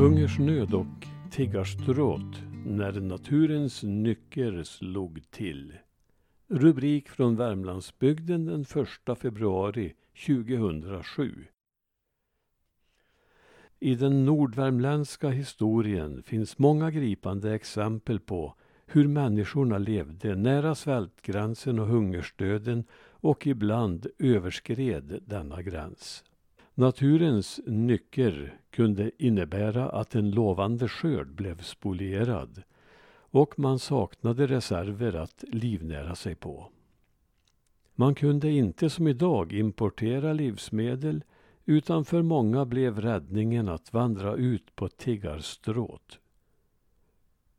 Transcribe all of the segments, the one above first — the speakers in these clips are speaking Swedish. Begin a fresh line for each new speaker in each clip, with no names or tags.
Hungersnöd och tiggarstråt när naturens nycker slog till. Rubrik från Värmlandsbygden den 1 februari 2007. I den nordvärmländska historien finns många gripande exempel på hur människorna levde nära svältgränsen och hungersdöden och ibland överskred denna gräns. Naturens nycker kunde innebära att en lovande skörd blev spolierad och man saknade reserver att livnära sig på. Man kunde inte som idag importera livsmedel utan för många blev räddningen att vandra ut på tiggarstråt.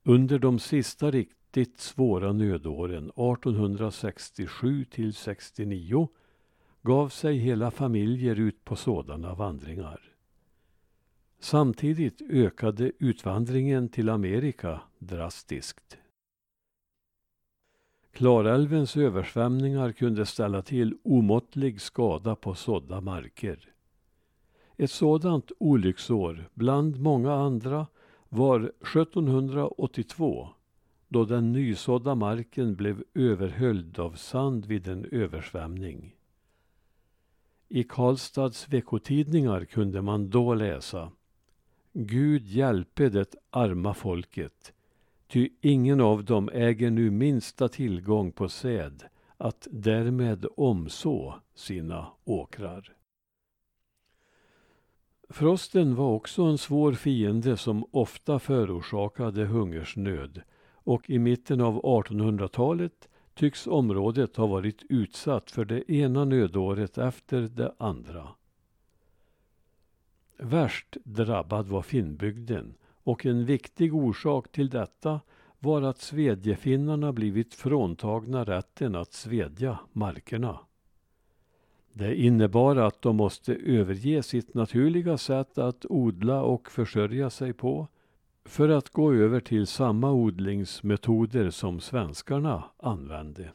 Under de sista riktigt svåra nödåren 1867 till 69 gav sig hela familjer ut på sådana vandringar. Samtidigt ökade utvandringen till Amerika drastiskt. Klarälvens översvämningar kunde ställa till omåttlig skada på sådda marker. Ett sådant olycksår, bland många andra, var 1782 då den nysådda marken blev överhöljd av sand vid en översvämning. I Karlstads veckotidningar kunde man då läsa Gud hjälpe det arma folket, ty ingen av dem äger nu minsta tillgång på säd att därmed omså sina åkrar. Frosten var också en svår fiende som ofta förorsakade hungersnöd och i mitten av 1800-talet tycks området ha varit utsatt för det ena nödåret efter det andra. Värst drabbad var Finnbygden och en viktig orsak till detta var att svedjefinnarna blivit fråntagna rätten att svedja markerna. Det innebar att de måste överge sitt naturliga sätt att odla och försörja sig på för att gå över till samma odlingsmetoder som svenskarna använde.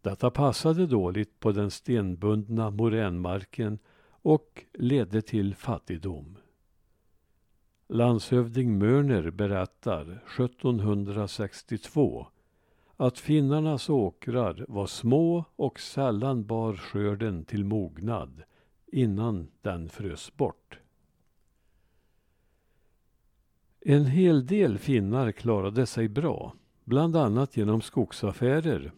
Detta passade dåligt på den stenbundna moränmarken och ledde till fattigdom. Landshövding Mörner berättar 1762 att finnarnas åkrar var små och sällan bar skörden till mognad innan den frös bort. En hel del finnar klarade sig bra, bland annat genom skogsaffärer.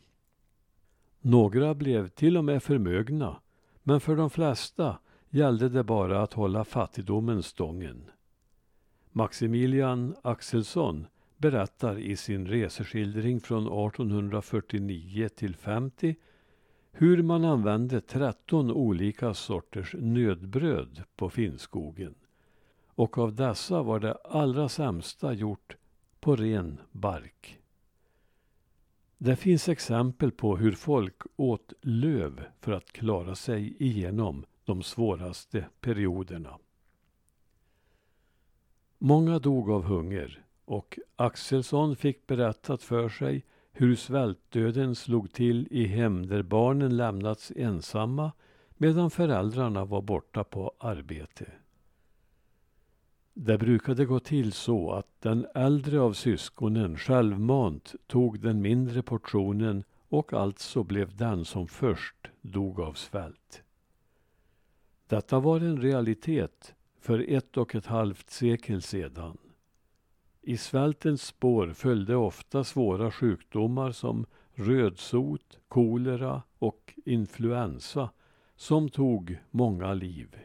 Några blev till och med förmögna, men för de flesta gällde det bara att hålla fattigdomen stången. Maximilian Axelsson berättar i sin reseskildring från 1849 till 50 hur man använde 13 olika sorters nödbröd på Finnskogen och av dessa var det allra sämsta gjort på ren bark. Det finns exempel på hur folk åt löv för att klara sig igenom de svåraste perioderna. Många dog av hunger och Axelsson fick berättat för sig hur svältdöden slog till i hem där barnen lämnats ensamma medan föräldrarna var borta på arbete. Det brukade gå till så att den äldre av syskonen självmant tog den mindre portionen och alltså blev den som först dog av svält. Detta var en realitet för ett och ett halvt sekel sedan. I svältens spår följde ofta svåra sjukdomar som rödsot, kolera och influensa som tog många liv.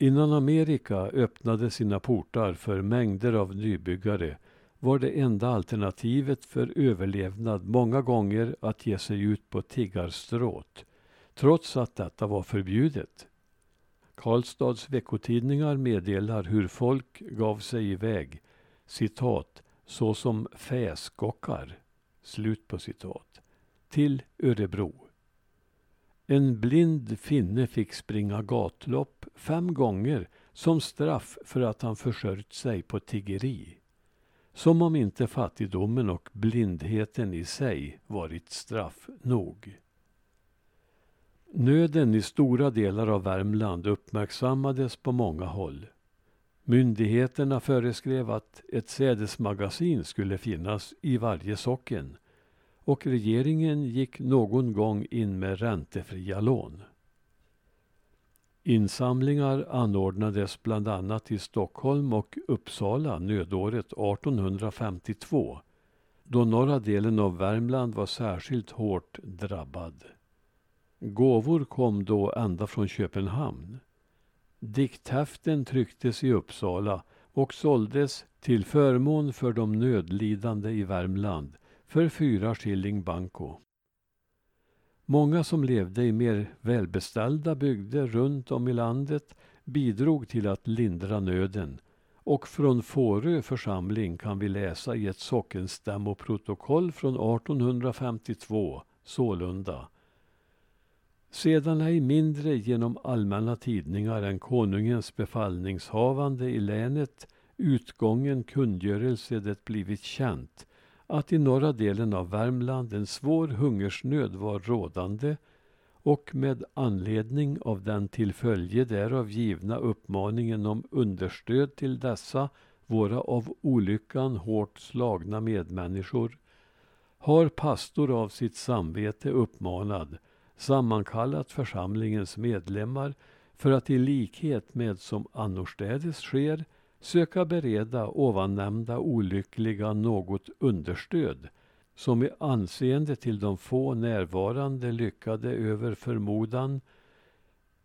Innan Amerika öppnade sina portar för mängder av nybyggare var det enda alternativet för överlevnad många gånger att ge sig ut på tiggarstråt, trots att detta var förbjudet. Karlstads veckotidningar meddelar hur folk gav sig iväg, citat, såsom fäskockar, slut på citat, till Örebro. En blind finne fick springa gatlopp fem gånger som straff för att han försörjt sig på tiggeri. Som om inte fattigdomen och blindheten i sig varit straff nog. Nöden i stora delar av Värmland uppmärksammades på många håll. Myndigheterna föreskrev att ett sädesmagasin skulle finnas i varje socken och regeringen gick någon gång in med räntefria lån. Insamlingar anordnades bland annat i Stockholm och Uppsala nödåret 1852 då norra delen av Värmland var särskilt hårt drabbad. Gåvor kom då ända från Köpenhamn. Dikthäften trycktes i Uppsala och såldes till förmån för de nödlidande i Värmland för fyra skilling banco. Många som levde i mer välbeställda bygder runt om i landet bidrog till att lindra nöden och från Fårö församling kan vi läsa i ett sockenstämmoprotokoll från 1852 sålunda sedan ej mindre genom allmänna tidningar än konungens befallningshavande i länet utgången kungörelse det blivit känt att i norra delen av Värmland en svår hungersnöd var rådande och med anledning av den till följe därav givna uppmaningen om understöd till dessa våra av olyckan hårt slagna medmänniskor har pastor av sitt samvete uppmanad sammankallat församlingens medlemmar för att i likhet med som annorstädes sker söka bereda ovannämnda olyckliga något understöd som i anseende till de få närvarande lyckade över förmodan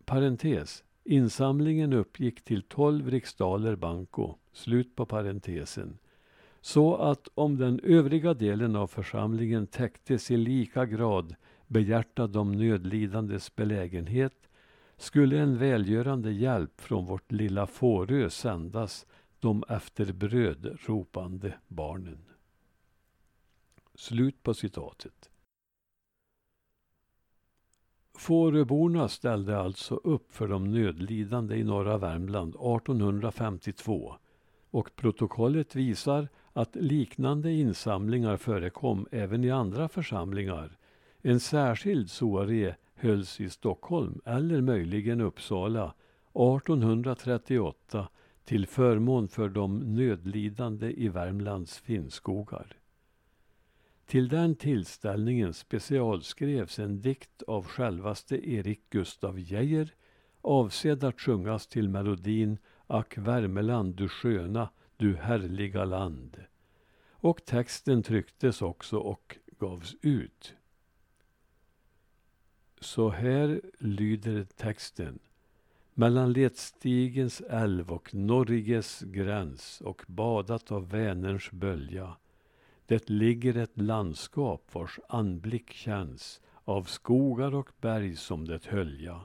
parentes, insamlingen uppgick till 12 riksdaler banco, slut på parentesen, så att om den övriga delen av församlingen täcktes i lika grad behjärta de nödlidandes belägenhet skulle en välgörande hjälp från vårt lilla Fårö sändas de efter bröd ropande barnen. Slut på citatet. Fåröborna ställde alltså upp för de nödlidande i norra Värmland 1852 och protokollet visar att liknande insamlingar förekom även i andra församlingar en särskild soaré hölls i Stockholm eller möjligen Uppsala 1838 till förmån för de nödlidande i Värmlands finnskogar. Till den tillställningen specialskrevs en dikt av självaste Erik Gustaf Geijer avsedd att sjungas till melodin Ack Värmeland du sköna, du härliga land. Och texten trycktes också och gavs ut. Så här lyder texten. Mellan Letstigens älv och Norges gräns och badat av Vänerns bölja. Det ligger ett landskap vars anblick känns av skogar och berg som det hölja.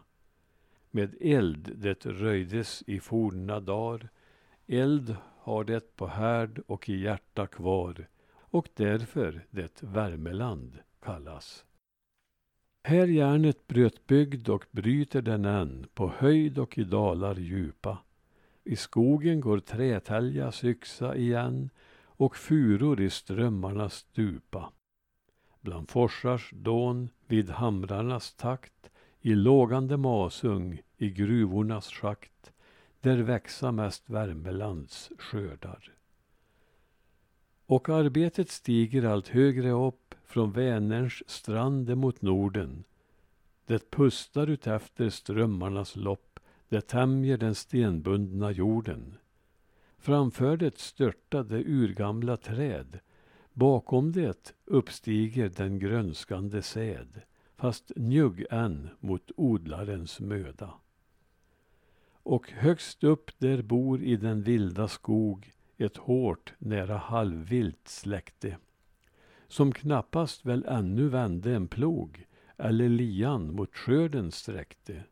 Med eld det röjdes i forna dar, eld har det på härd och i hjärta kvar och därför det Värmeland kallas. Här järnet bröt bygd och bryter den än, på höjd och i dalar djupa. I skogen går trätäljas yxa igen och furor i strömmarnas stupa. Bland forsars dån, vid hamrarnas takt, i lågande masung, i gruvornas schakt, där växa mest Värmelands skördar. Och arbetet stiger allt högre upp från Vänerns strand mot Norden. Det pustar utefter strömmarnas lopp, det tämjer den stenbundna jorden. Framför det störtade urgamla träd, bakom det uppstiger den grönskande säd, fast njugg än mot odlarens möda. Och högst upp där bor i den vilda skog ett hårt, nära halvvilt släkte som knappast väl ännu vände en plog eller lian mot skörden sträckte.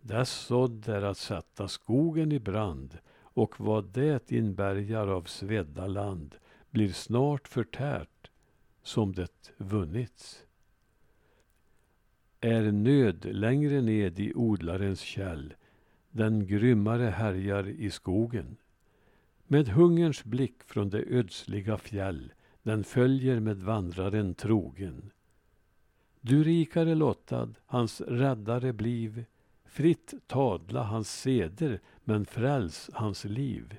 Dess sådd är att sätta skogen i brand och vad det inbärgar av svedda land blir snart förtärt som det vunnits. Är nöd längre ned i odlarens käll den grymmare härjar i skogen. Med hungerns blick från det ödsliga fjäll den följer med vandraren trogen. Du rikare lottad, hans räddare bliv, fritt tadla hans seder, men fräls hans liv.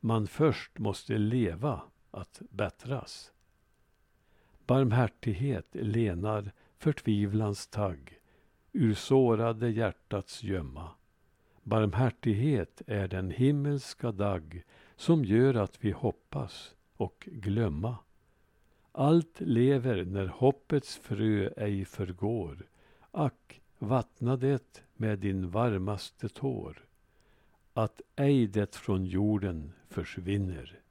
Man först måste leva att bättras. Barmhärtighet lenar förtvivlans tagg ur sårade hjärtats gömma. Barmhärtighet är den himmelska dagg som gör att vi hoppas och glömma. Allt lever när hoppets frö ej förgår. Ack, vattna det med din varmaste tår. Att ej det från jorden försvinner.